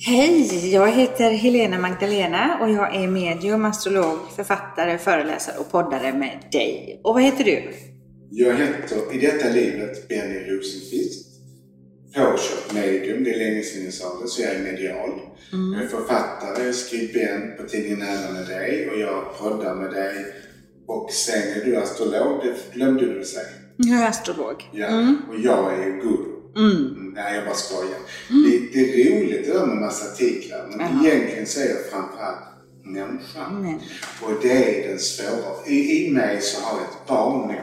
Hej! Jag heter Helena Magdalena och jag är medium, astrolog, författare, föreläsare och poddare med dig. Och vad heter du? Jag heter i detta livet Benny Rosenqvist. Påkört medium, det är länge sedan jag sa det, så jag är medial. Mm. Jag är författare, skribent på tidningen Nära med dig och jag poddar med dig. Och sen är du astrolog, det glömde du säga. Jag är astrolog. Ja, mm. och jag är guru. Mm. Nej, jag bara skojar. Mm. Det, det, är roligt det där med massa artiklar, men Aha. egentligen så är jag framförallt människan. Mm. Och det är den svåra. I, I mig så har jag ett barn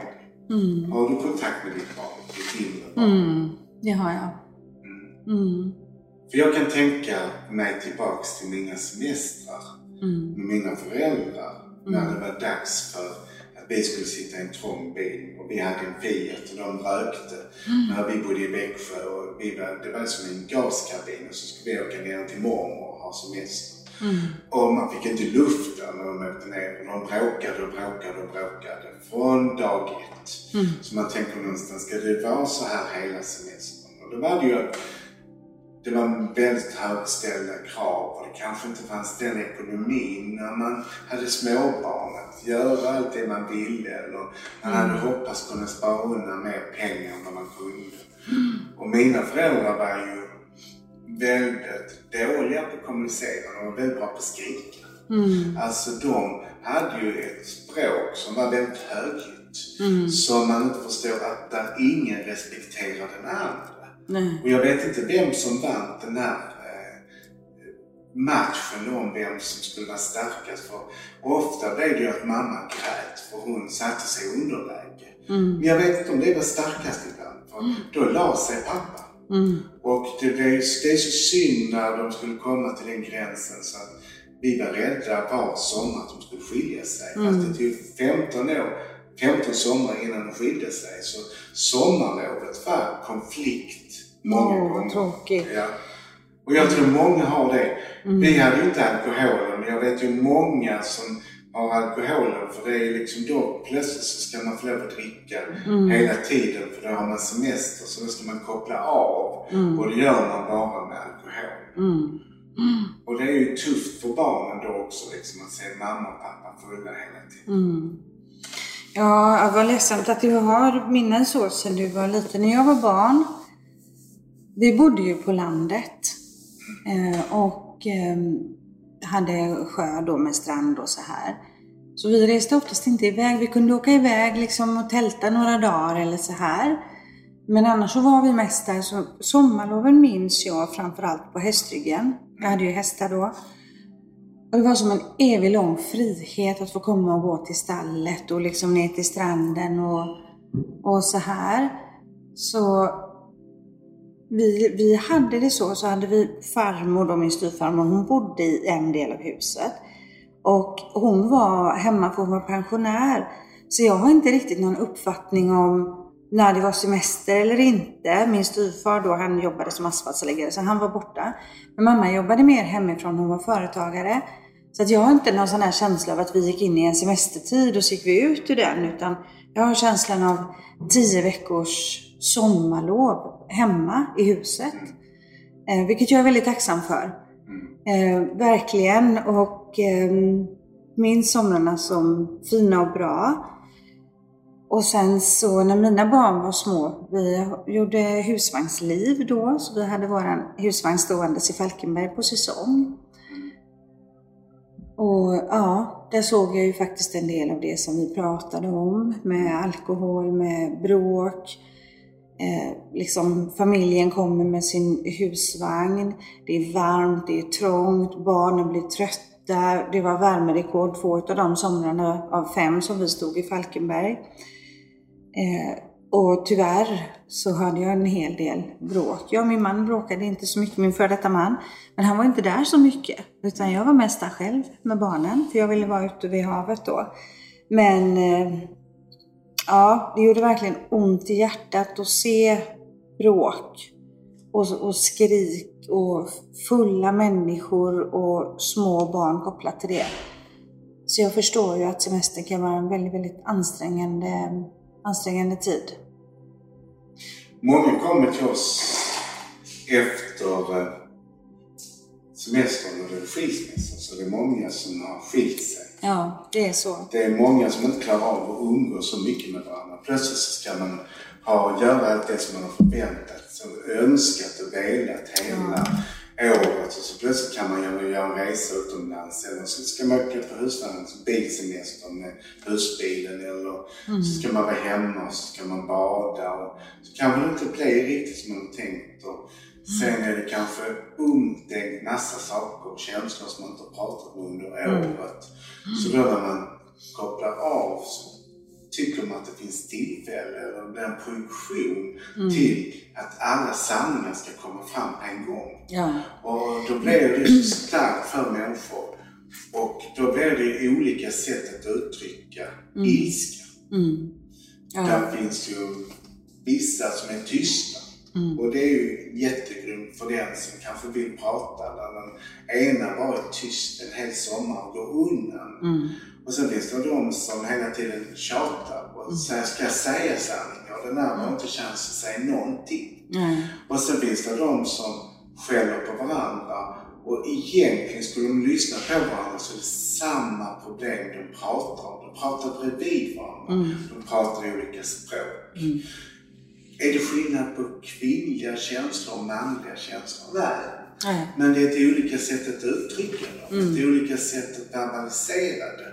mm. Har du kontakt med ditt barn? Ditt inre barn? Mm, det har jag. Mm. mm. För jag kan tänka mig tillbaks till mina semestrar med mina föräldrar när det var dags för vi skulle sitta i en trång bil och vi hade en Fiat och de rökte mm. när vi bodde i Växjö. Och vi var, det var som en gaskabin och så skulle vi åka ner till mormor och ha semester. Mm. Och man fick inte luft när de åkte ner. Och de bråkade och bråkade och bråkade från dag ett. Mm. Så man tänker någonstans, ska det vara så här hela semestern? Och då var det ju det var väldigt högställda krav och det kanske inte fanns den ekonomin när man hade småbarn att göra allt det man ville eller man hade mm. hoppats kunna spara undan mer pengar än vad man kunde. Mm. Och mina föräldrar var ju väldigt dåliga på att kommunicera. De var väldigt bra på att skrika. Mm. Alltså de hade ju ett språk som var väldigt högljutt. Mm. Som man inte förstår att där ingen respekterar den andra. Nej. Och jag vet inte vem som vann den här eh, matchen om vem som skulle vara starkast. För ofta blev det ju att mamma grät för hon satte sig i underläge. Mm. Men jag vet inte om det var starkast ibland. För mm. då la sig pappa. Mm. Och det, det, det är så synd när de skulle komma till den gränsen så att vi var rädda var sommar att de skulle skilja sig. Mm. Fast det tog 15 år 15 somrar innan de skilde sig. Så sommarlovet var konflikt många oh, gånger. Tråkigt. Ja. Och jag tror många har det. Mm. Vi hade ju inte alkoholen, men jag vet ju många som har alkoholen för det är liksom då plötsligt så ska man få lov att dricka mm. hela tiden för då har man semester så då ska man koppla av mm. och det gör man bara med alkohol. Mm. Och det är ju tufft för barnen då också liksom att se mamma och pappa fulla hela tiden. Mm. Ja, vad ledsamt att du har minnen så sen du var liten. När jag var barn, vi bodde ju på landet eh, och ehm, hade sjö då med strand och så här. Så vi reste oftast inte iväg. Vi kunde åka iväg liksom och tälta några dagar eller så här. Men annars så var vi mest där. Så sommarloven minns jag framförallt på hästryggen. Jag hade ju hästar då. Och det var som en evig lång frihet att få komma och gå till stallet och liksom ner till stranden och, och så här. Så vi, vi hade det så, så hade vi farmor, då min styvfarmor, hon bodde i en del av huset. Och hon var hemma för hon var pensionär. Så jag har inte riktigt någon uppfattning om när det var semester eller inte. Min styvfar då, han jobbade som asfaltsläggare så han var borta. Men mamma jobbade mer hemifrån, hon var företagare. Så att jag har inte någon sån här känsla av att vi gick in i en semestertid och så gick vi ut ur den. Utan jag har känslan av tio veckors sommarlov hemma i huset. Eh, vilket jag är väldigt tacksam för. Eh, verkligen. Och eh, minns somrarna som fina och bra. Och sen så när mina barn var små, vi gjorde husvagnsliv då, så vi hade vår husvagn ståendes i Falkenberg på säsong. Och ja, där såg jag ju faktiskt en del av det som vi pratade om med alkohol, med bråk. Eh, liksom familjen kommer med sin husvagn. Det är varmt, det är trångt, barnen blir trötta. Det var värmerekord två av de somrarna av fem som vi stod i Falkenberg. Eh, och tyvärr så hade jag en hel del bråk. Jag och min man bråkade inte så mycket, min före detta man. Men han var inte där så mycket. Utan jag var mest där själv med barnen. För jag ville vara ute vid havet då. Men eh, ja, det gjorde verkligen ont i hjärtat att se bråk. Och, och skrik och fulla människor och små barn kopplat till det. Så jag förstår ju att semestern kan vara en väldigt, väldigt ansträngande, ansträngande tid. Många kommer till oss efter eh, semestern och det är skilsmässa. Så det är många som har skilt sig. Ja, det är så. Det är många som inte klarar av att umgås så mycket med varandra. Plötsligt så ska man ha, göra allt det som man har förväntat sig, önskat och velat hela året. Och så plötsligt kan man göra en resa utomlands eller så ska man åka på husvagns bilsemester med husbilen eller Mm. så ska man vara hemma och så ska man bada. Och så kan det inte bli riktigt som man har tänkt. Och sen är det kanske umtänkt massa saker och känslor som man inte har pratat om under året. Så då när man kopplar av så tycker man att det finns tillfälle eller det blir en projektion till att alla sanningar ska komma fram en gång. Ja. Och då blir det så starkt för människor. Och då blir det olika sätt att uttrycka ilska. Mm. Ja. Där finns ju vissa som är tysta. Och det är ju jättegrymt för den som kanske vill prata. Där den ena bara är tyst en hel sommar och går undan. Mm. Och sen finns det de som hela tiden tjatar och säger, ska jag säga sanningen? Och den andra har inte chans att säga någonting. Och sen finns det de som skäller på varandra och egentligen skulle de lyssna på varandra så är det samma problem de pratar om. De pratar bredvid varandra. De pratar i olika språk. Är det skillnad på kvinnliga känslor och manliga känslor? Nej. Nej. Men det är ett olika sätt att uttrycka dem. Ett olika sätt att verbalisera det.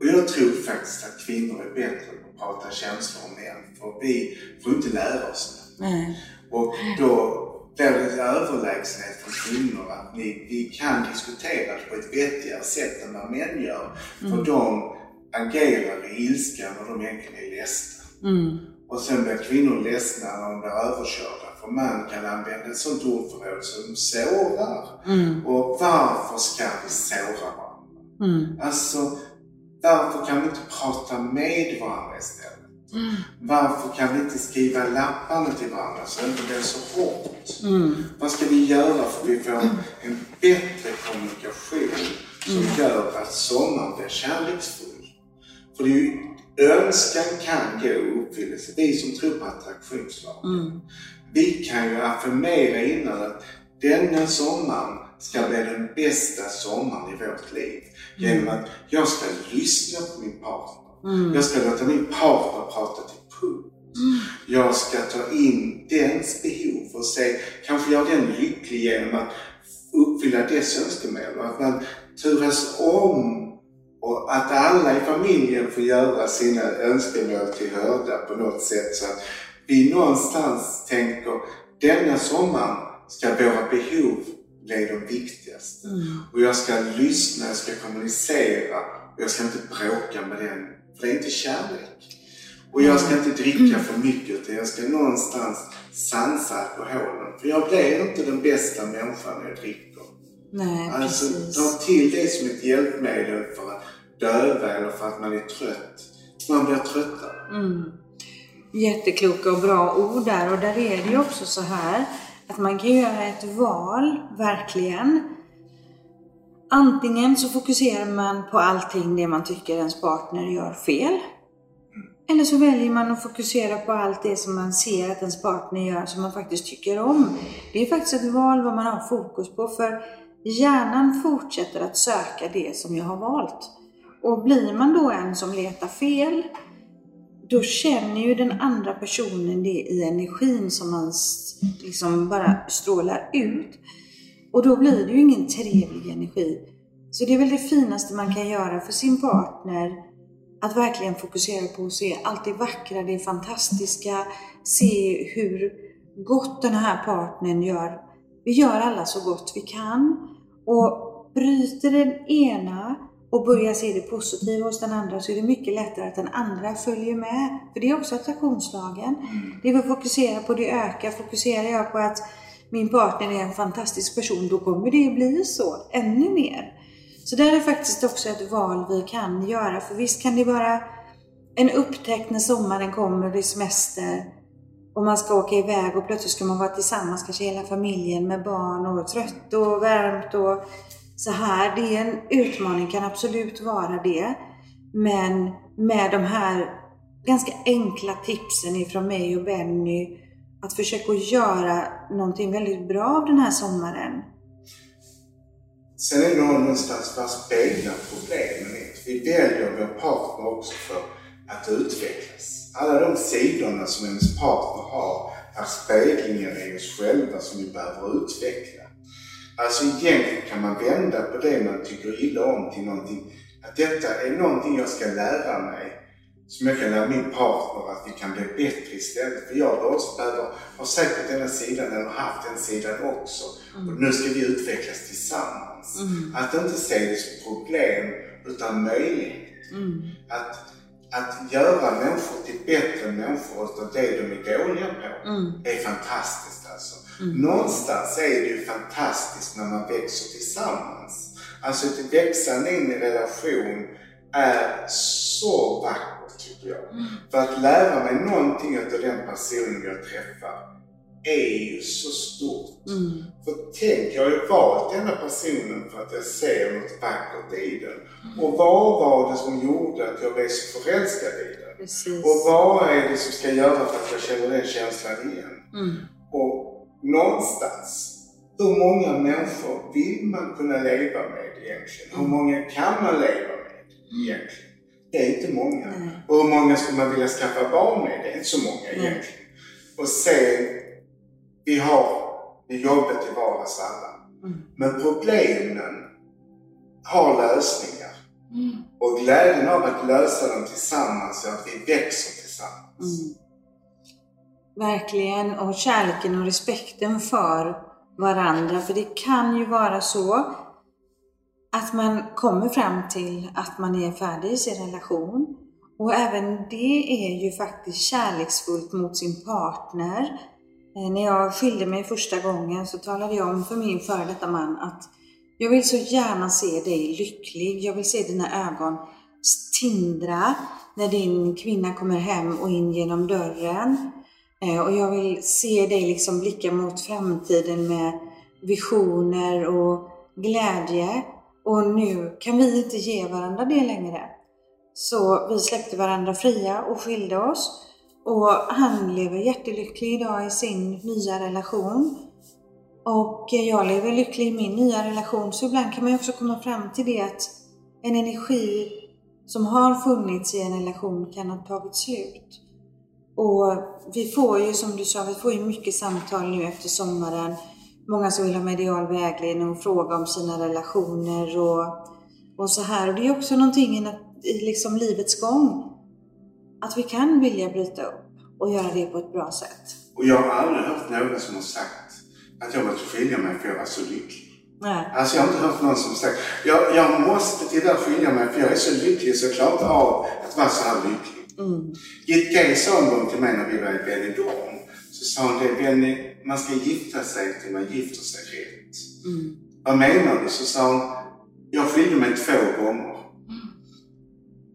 Och jag tror faktiskt att kvinnor är bättre på att prata känslor än män. För vi får inte lära oss det. Nej. Och då blir det en överlägsenhet för kvinnor att vi, vi kan diskutera det på ett vettigare sätt än vad män gör. För de agerar i ilska när de egentligen är ledsna. Mm. Och sen blir kvinnor ledsna när de blir överkörda. För man kan använda ett sånt ordförråd som sårar. Mm. Och varför ska vi såra varandra? Mm. Alltså, varför kan vi inte prata med varandra istället? Varför kan vi inte skriva lapparna till varandra så det inte blir så hårt? Mm. Vad ska vi göra för att vi får en bättre kommunikation som gör att sommaren blir kärleksfull? För det är ju, önskan kan gå i uppfyllelse. Vi som tror på attraktionslagen. Mm. Vi kan ju affirmera innan att denna sommaren ska bli den bästa sommaren i vårt liv. Genom att jag ska lyssna på min partner. Jag ska låta min partner prata till punkt. Jag ska ta in dens behov och se, kanske göra den lycklig genom att uppfylla dess önskemål. Och att man turas om och att alla i familjen får göra sina önskemål till hörda på något sätt. Så att vi någonstans tänker, denna sommaren ska våra behov bli de viktigaste. Och jag ska lyssna, jag ska kommunicera och jag ska inte bråka med den, för det är inte kärlek. Och jag ska inte dricka för mycket utan jag ska någonstans sansa alkoholen. För jag blir inte den bästa människan när jag dricker. Nej, Alltså precis. ta till det som ett hjälpmedel för att döva eller för att man är trött. Man blir tröttare. Mm. Jättekloka och bra ord där. Och där är det ju också så här att man kan göra ett val, verkligen. Antingen så fokuserar man på allting det man tycker ens partner gör fel. Eller så väljer man att fokusera på allt det som man ser att ens partner gör som man faktiskt tycker om. Det är faktiskt ett val vad man har fokus på för hjärnan fortsätter att söka det som jag har valt. Och blir man då en som letar fel, då känner ju den andra personen det i energin som man liksom bara strålar ut. Och då blir det ju ingen trevlig energi. Så det är väl det finaste man kan göra för sin partner. Att verkligen fokusera på att se allt det vackra, det fantastiska. Se hur gott den här partnern gör. Vi gör alla så gott vi kan. Och bryter den ena och börjar se det positiva hos den andra så är det mycket lättare att den andra följer med. För det är också attraktionslagen. Det vi fokuserar på det ökar. Fokuserar jag på att min partner är en fantastisk person, då kommer det bli så ännu mer. Så där är faktiskt också ett val vi kan göra. För visst kan det vara en upptäckt när sommaren kommer, det är semester och man ska åka iväg och plötsligt ska man vara tillsammans, kanske hela familjen med barn och trött och varmt och så här. Det är en utmaning, kan absolut vara det. Men med de här ganska enkla tipsen ifrån mig och Benny att försöka göra någonting väldigt bra av den här sommaren. sen är det någonstans vad speglar problemen är. Vi väljer vår partner också för att utvecklas. Alla de sidorna som ens partner har är speglingen i oss själva som vi behöver utveckla. Alltså egentligen kan man vända på det man tycker illa om till någonting, att detta är någonting jag ska lära mig som jag kan lära min partner att vi kan bli bättre istället. För jag också behöver, har säkert denna sidan eller haft den sidan också. Mm. Och nu ska vi utvecklas tillsammans. Mm. Att inte se det som problem utan möjlighet. Mm. Att, att göra människor till bättre människor utav det de är dåliga på mm. är fantastiskt alltså. Mm. Någonstans är det ju fantastiskt när man växer tillsammans. Alltså ett växande in i relation är så vackert tycker jag. Mm. För att lära mig någonting av den personen jag träffar är ju så stort. Mm. För tänk, jag har ju valt denna personen för att jag ser något vackert i den. Mm. Och vad var det som gjorde att jag blev så förälskad i den? Precis. Och vad är det som ska göra för att jag känner den känslan igen? Mm. Och någonstans, hur många människor vill man kunna leva med egentligen? Hur många kan man leva med egentligen? Det är inte många. Och hur många skulle man vilja skaffa barn med? Det är inte så många egentligen. Och sen vi har jobbet till vardags alla. Mm. Men problemen har lösningar. Mm. Och glädjen av att lösa dem tillsammans gör att vi växer tillsammans. Mm. Verkligen. Och kärleken och respekten för varandra. För det kan ju vara så att man kommer fram till att man är färdig i sin relation. Och även det är ju faktiskt kärleksfullt mot sin partner. Eh, när jag skilde mig första gången så talade jag om för min före detta man att jag vill så gärna se dig lycklig. Jag vill se dina ögon tindra när din kvinna kommer hem och in genom dörren. Eh, och jag vill se dig liksom blicka mot framtiden med visioner och glädje. Och nu kan vi inte ge varandra det längre. Så vi släppte varandra fria och skilde oss. Och han lever jättelycklig idag i sin nya relation. Och jag lever lycklig i min nya relation. Så ibland kan man ju också komma fram till det att en energi som har funnits i en relation kan ha tagit slut. Och vi får ju som du sa, vi får ju mycket samtal nu efter sommaren. Många som vill ha medial vägledning och fråga om sina relationer och, och så här. Och det är också någonting i, i liksom livets gång att vi kan vilja bryta upp och göra det på ett bra sätt. Och jag har aldrig hört någon som har sagt att jag måste skilja mig för jag var så lycklig. Nej. Alltså jag har inte hört någon som sagt jag, jag måste tyvärr skilja mig för jag är så lycklig så jag klarar inte av att vara så här lycklig. Mm. Git Gay sa en gång till mig när vi var i Benidorm så sa hon det, Benny, man ska gifta sig till man gifter sig rätt. Mm. Vad menar du? Så sa hon, jag skilde mig två gånger.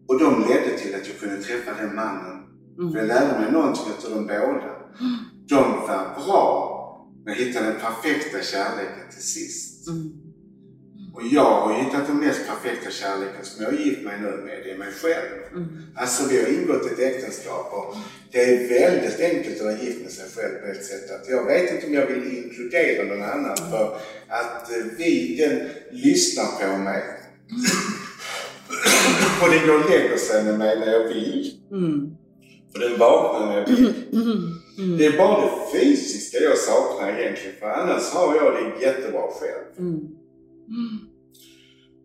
Och de ledde till att jag kunde träffa den mannen. Mm. För jag lärde mig någonting av dem båda. Mm. De var bra med att hitta den perfekta kärleken till sist. Mm. Och jag har hittat den mest perfekta kärleken som jag har gift mig nu med, det är mig själv. Mm. Alltså vi har ingått ett äktenskap och det är väldigt enkelt att vara gift med sig själv på ett sätt att jag vet inte om jag vill inkludera någon annan mm. för att eh, vi, den lyssnar på mig. Mm. Och den går och lägger sig med mig när jag vill. Mm. För den vaknar när jag vill. Mm. Mm. Det är bara det fysiska jag saknar egentligen. För annars har jag det jättebra själv. Mm.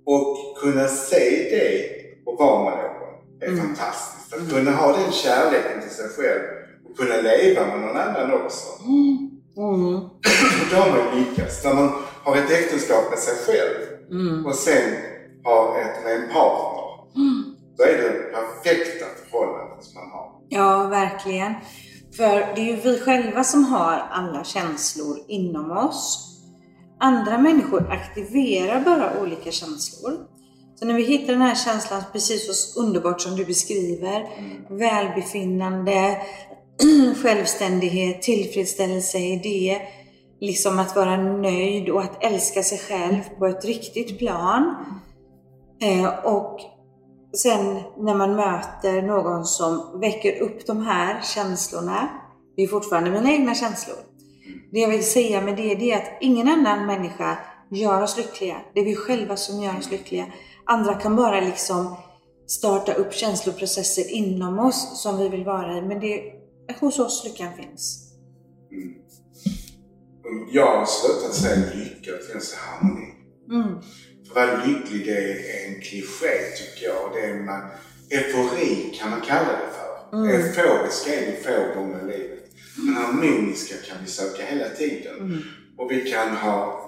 Och kunna se det och vara med någon är mm. fantastiskt. Att kunna ha den kärleken till sig själv och kunna leva med någon annan också. Mm. Då har man lyckats. När man har ett äktenskap med sig själv och sen har ett med en partner Mm. Då är det perfekta förhållandet som man har. Ja, verkligen. För det är ju vi själva som har alla känslor inom oss. Andra människor aktiverar bara olika känslor. Så när vi hittar den här känslan precis så underbart som du beskriver, mm. välbefinnande, självständighet, tillfredsställelse i det, liksom att vara nöjd och att älska sig själv på ett riktigt plan. Eh, och sen när man möter någon som väcker upp de här känslorna, det är fortfarande mina egna känslor. Det jag vill säga med det, det är att ingen annan människa gör oss lyckliga. Det är vi själva som gör oss lyckliga. Andra kan bara liksom starta upp känsloprocesser inom oss som vi vill vara i. Men det är hos oss lyckan finns. Mm. Jag har slutat säga lycka, det finns harmoni. Mm. Vad lycklig det är en kliché tycker jag. Det är man, eufori kan man kalla det för. Mm. Euforiska är vi få gånger i livet. Men harmoniska kan vi söka hela tiden. Mm. Och vi kan ha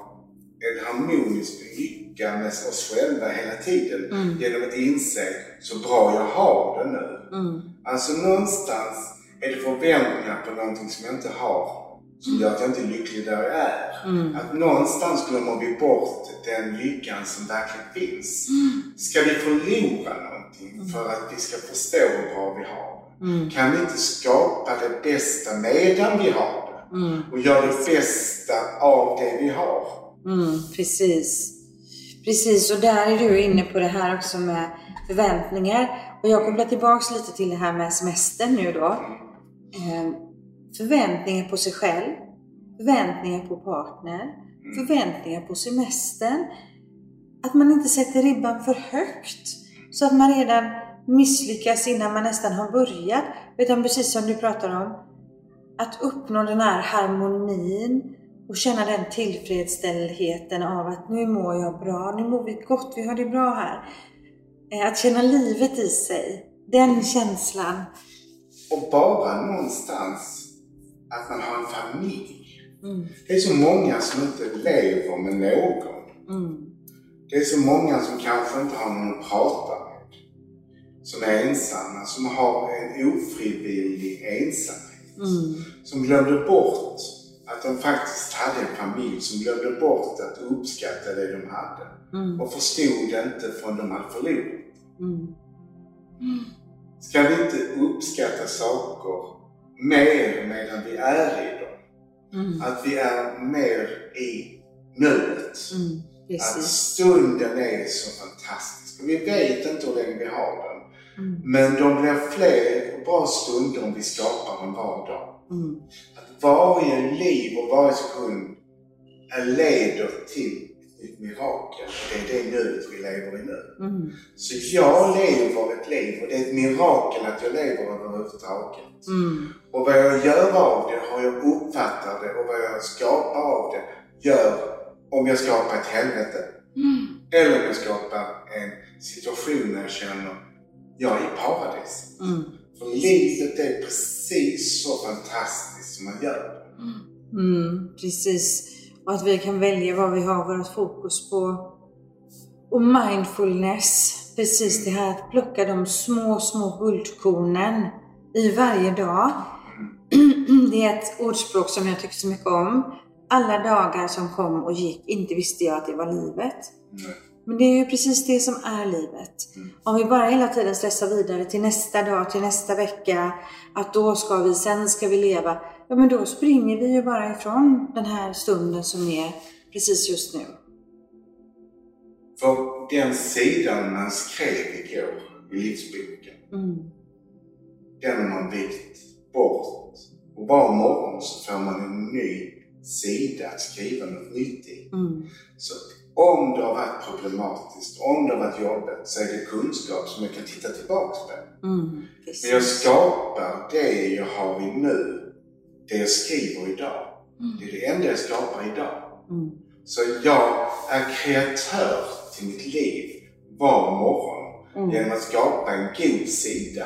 en harmonisk lycka med oss själva hela tiden mm. genom att inse så bra jag har det nu. Mm. Alltså någonstans är det förväntningar på någonting som jag inte har som gör att jag inte är lycklig där jag är. Mm. Att någonstans glömmer vi bort den lyckan som verkligen finns. Mm. Ska vi förlora någonting mm. för att vi ska förstå hur bra vi har? Mm. Kan vi inte skapa det bästa medan vi har det? Mm. Och göra det bästa av det vi har? Mm, precis. Precis, och där är du inne på det här också med förväntningar. Och jag kopplar tillbaks lite till det här med semestern nu då. Förväntningar på sig själv, förväntningar på partner, förväntningar på semestern. Att man inte sätter ribban för högt. Så att man redan misslyckas innan man nästan har börjat. Utan precis som du pratar om, att uppnå den här harmonin. Och känna den tillfredsställheten av att nu mår jag bra, nu mår vi gott, vi har det bra här. Eh, att känna livet i sig, den känslan. Och bara någonstans att man har en familj. Mm. Det är så många som inte lever med någon. Mm. Det är så många som kanske inte har någon att prata med. Som är ensamma, som har en ofrivillig ensamhet. Mm. Som glömde bort att de faktiskt hade en familj, som glömde bort att uppskatta det de hade. Mm. Och förstod inte förrän de hade förlorat. Mm. Ska vi inte uppskatta saker mer medan vi är i dem. Mm. Att vi är mer i nuet. Mm, att stunden är så fantastisk. Vi vet inte hur länge vi har den. Mm. Men de blir fler och bra stunder om vi skapar dem var dag. Mm. Att varje liv och varje sekund leder till ett mirakel. Det är det nuet vi lever i nu. Mm. Så jag lever ett liv och det är ett mirakel att jag lever överhuvudtaget. Mm. Och vad jag gör av det, hur jag uppfattar det och vad jag skapar av det gör om jag skapar ett helvete. Mm. Eller om jag skapar en situation där jag känner jag är i paradis. Mm. För livet är precis så fantastiskt som man gör mm. Precis. Och att vi kan välja vad vi har vårt fokus på. Och mindfulness, precis det här att plocka de små, små guldkornen i varje dag. Det är ett ordspråk som jag tycker så mycket om. Alla dagar som kom och gick, inte visste jag att det var livet. Men det är ju precis det som är livet. Om vi bara hela tiden stressar vidare till nästa dag, till nästa vecka, att då ska vi, sen ska vi leva ja men då springer vi ju bara ifrån den här stunden som är precis just nu. För den sidan man skrev igår i livsboken, mm. den har man vikt bort. Och var morgon så får man en ny sida att skriva något nytt i. Mm. Så om det har varit problematiskt, om det har varit jobbigt, så är det kunskap som jag kan titta tillbaks på. Mm, Men jag skapar det jag har i nu det jag skriver idag. Mm. Det är det enda jag skapar idag. Mm. Så jag är kreatör till mitt liv var morgon mm. genom att skapa en god sida.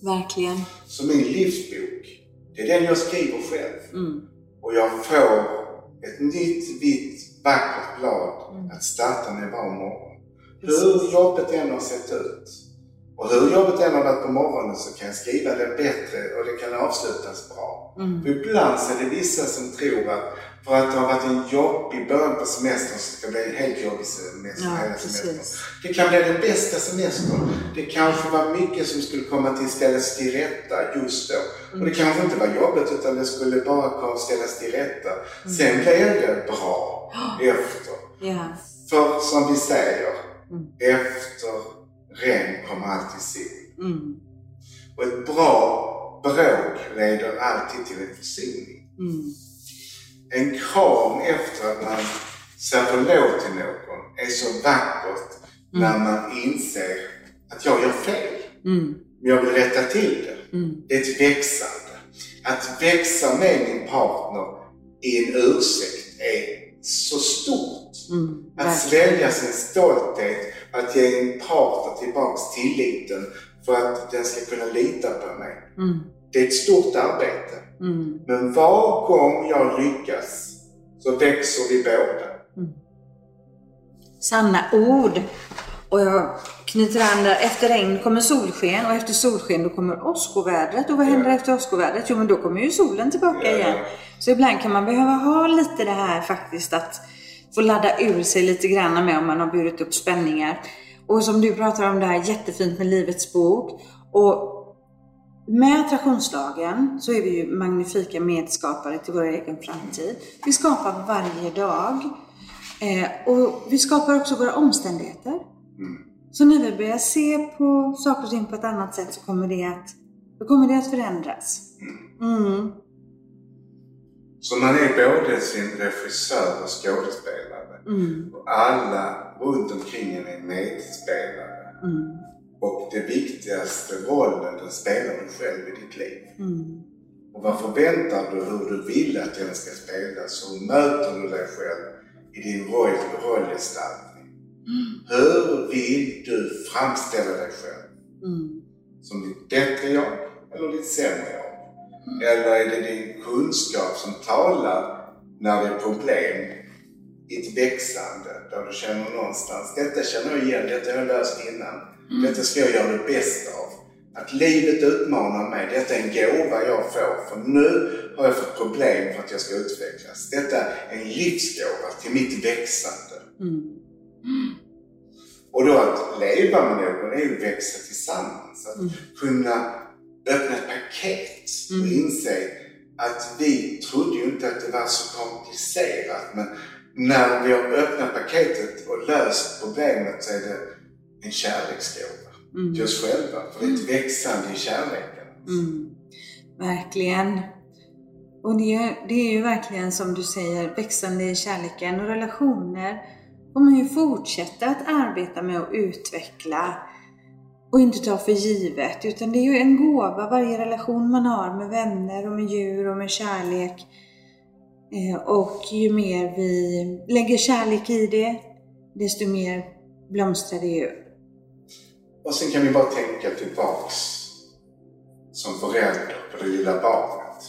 Verkligen. Så min livsbok, det är den jag skriver själv. Mm. Och jag får ett nytt vitt vackert blad mm. att starta med var morgon. Hur jobbet än har sett ut och hur jobbet än har varit på morgonen så kan jag skriva det bättre och det kan avslutas bra. Mm. För ibland så är det vissa som tror att för att det har varit en jobbig början på semestern så ska det bli en helt jobbig semester ja, hela semestern. Det kan bli den bästa semestern. Det kanske var mycket som skulle komma till ställas till rätta just då. Mm. Och det kanske inte var jobbigt utan det skulle bara ställas till rätta. Mm. Sen blev det bra efter. Yeah. För som vi säger, mm. efter regn kommer alltid sol. Mm. Och ett bra bråk leder alltid till en försoning. Mm. En kram efter att man säga förlåt till någon är så vackert när man inser att jag gör fel. Mm. Men jag vill rätta till det. Mm. Det är ett växande. Att växa med min partner i en ursäkt är så stort. Mm. Att svälja sin stolthet, att ge en partner tillbaks tilliten för att den ska kunna lita på mig. Mm. Det är ett stort arbete. Mm. Men var gång jag lyckas så växer vi båda. Sanna ord. Och jag knyter an där. Efter regn kommer solsken och efter solsken då kommer åskovädret. Och vad händer Ja. efter åskovädret? Jo men då kommer ju solen tillbaka Ja. igen. Så ibland kan man behöva ha lite det här faktiskt att få ladda ur sig lite grann med om man har burit upp spänningar. Och som du pratar om det här jättefint med Livets bok. Och med attraktionslagen så är vi ju magnifika medskapare till vår egen framtid. Vi skapar varje dag. Eh, och vi skapar också våra omständigheter. Så när vi börjar se på saker och ting på ett annat sätt så kommer det att, då kommer det att förändras. Mm. Så man är både sin regissör och skådespelare. Mm. Och alla runt omkring en är medspelare. Mm. Och det viktigaste rollen den spelar du själv i ditt liv. Mm. Och vad förväntar du hur du vill att den ska spelas? Hur möter du dig själv i din roll, rollgestaltning? Hur vill du framställa dig själv? Mm. Som ditt bättre jag eller ditt sämre jag? Eller är det din kunskap som talar när det är problem i ett växande där du känner någonstans, detta känner jag igen, detta har jag löst innan. Detta ska jag göra det bästa av. Att livet utmanar mig, detta är en gåva jag får för nu har jag fått problem för att jag ska utvecklas. Detta är en livsgåva till mitt växande. Mm. Och då att leva med någon är ju att växa tillsammans. Att kunna öppna ett paket och inse att vi trodde ju inte att det var så komplicerat. Men när vi har öppnat paketet och löst problemet så är det en kärleksgåva till oss själva. För det är ett växande i kärleken. Mm. Verkligen. Och det är, det är ju verkligen som du säger, växande i kärleken och relationer kommer ju fortsätta att arbeta med att utveckla och inte ta för givet. Utan det är ju en gåva, varje relation man har med vänner och med djur och med kärlek. Eh, och ju mer vi lägger kärlek i det, desto mer blomstrar det ju. Och sen kan vi bara tänka tillbaks som förälder på det lilla barnet.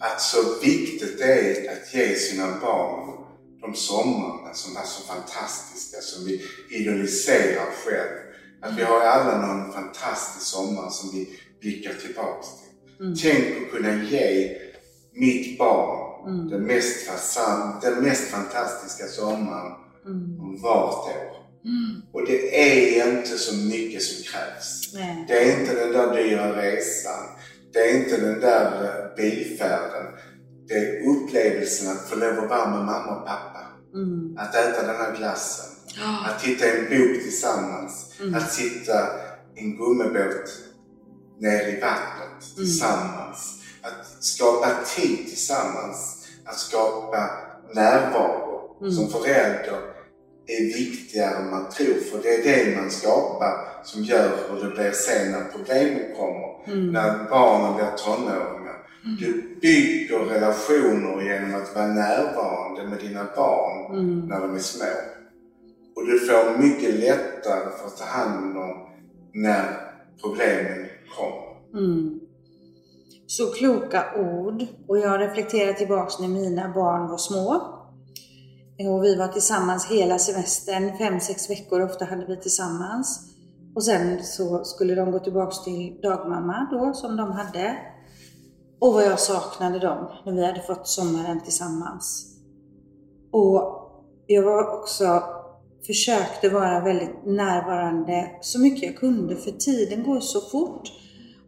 Att så viktigt det är att ge sina barn de somrarna som är så fantastiska, som vi idealiserar själv. Att vi har alla någon fantastisk sommar som vi blickar tillbaks till. Tänk att kunna ge mitt barn den, mest, fasam- den mest fantastiska sommaren om vart år. Och det är inte så mycket som krävs. Nej. Det är inte den där dyra resan. Det är inte den där eh, bilfärden. Det är upplevelsen att få lov att vara med mamma och pappa. Mm. Att äta den här glassen. Att titta i en bok tillsammans. Att sitta i en gummibåt nere i vattnet tillsammans. Att skapa tid tillsammans. Att skapa närvaro. Som förälder är viktigare än man tror. För det är det man skapar som gör hur det blir sen när problemen kommer. När barnen blir tonåringar. Du bygger relationer genom att vara närvarande med dina barn när de är små. Och du får mycket lättare för att ta hand om när problemen kommer. Mm. Så kloka ord. Och jag reflekterar tillbaks när mina barn var små. Och vi var tillsammans hela semestern, fem, sex veckor ofta hade vi tillsammans. Och sen så skulle de gå tillbaks till dagmamma då, som de hade. Och vad jag saknade dem när vi hade fått sommaren tillsammans. Och jag var också, försökte vara väldigt närvarande så mycket jag kunde för tiden går så fort.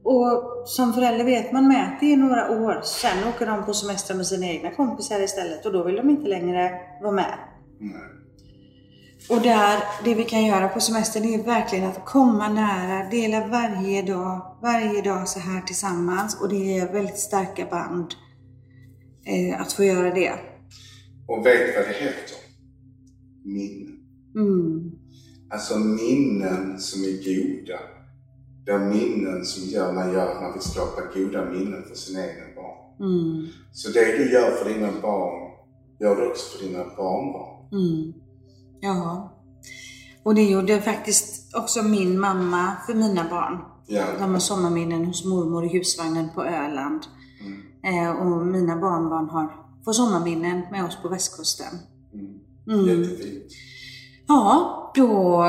Och som förälder vet man med att det är några år, sen åker de på semester med sina egna kompisar istället och då vill de inte längre vara med. Nej. Och där, det vi kan göra på semestern är verkligen att komma nära, dela varje dag, varje dag så här tillsammans och det är väldigt starka band eh, att få göra det. Och vet vad det heter? minnen. Mm. Alltså minnen som är goda. De minnen som gör man gör att man vill skapa goda minnen för sina egna barn. Mm. Så det du gör för dina barn, gör du också för dina barnbarn. Mm. Ja. Och det gjorde faktiskt också min mamma för mina barn. Ja. De har sommarminnen hos mormor i husvagnen på Öland. Mm. Eh, och mina barnbarn har, får sommarminnen med oss på västkusten. Mm. Mm. Jättefint. Ja, då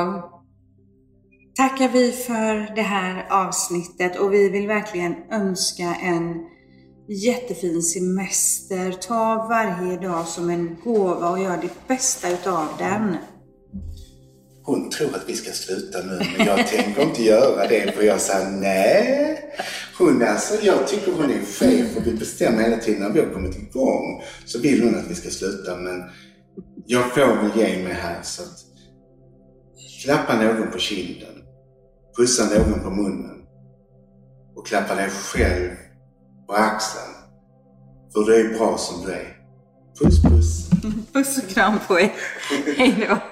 tackar vi för det här avsnittet och vi vill verkligen önska en jättefin semester. Ta varje dag som en gåva och gör det bästa utav den. Hon tror att vi ska sluta nu, men jag tänker inte göra det för jag sa nej. Hon alltså, jag tycker hon är chef och vi bestämmer hela tiden när vi har kommit igång så vill hon att vi ska sluta men jag får väl ge mig här så att klappa någon på kinden, pussa någon på munnen och klappa dig själv på axeln. För du är bra som du är. Puss puss! Puss och kram på er. Hej då!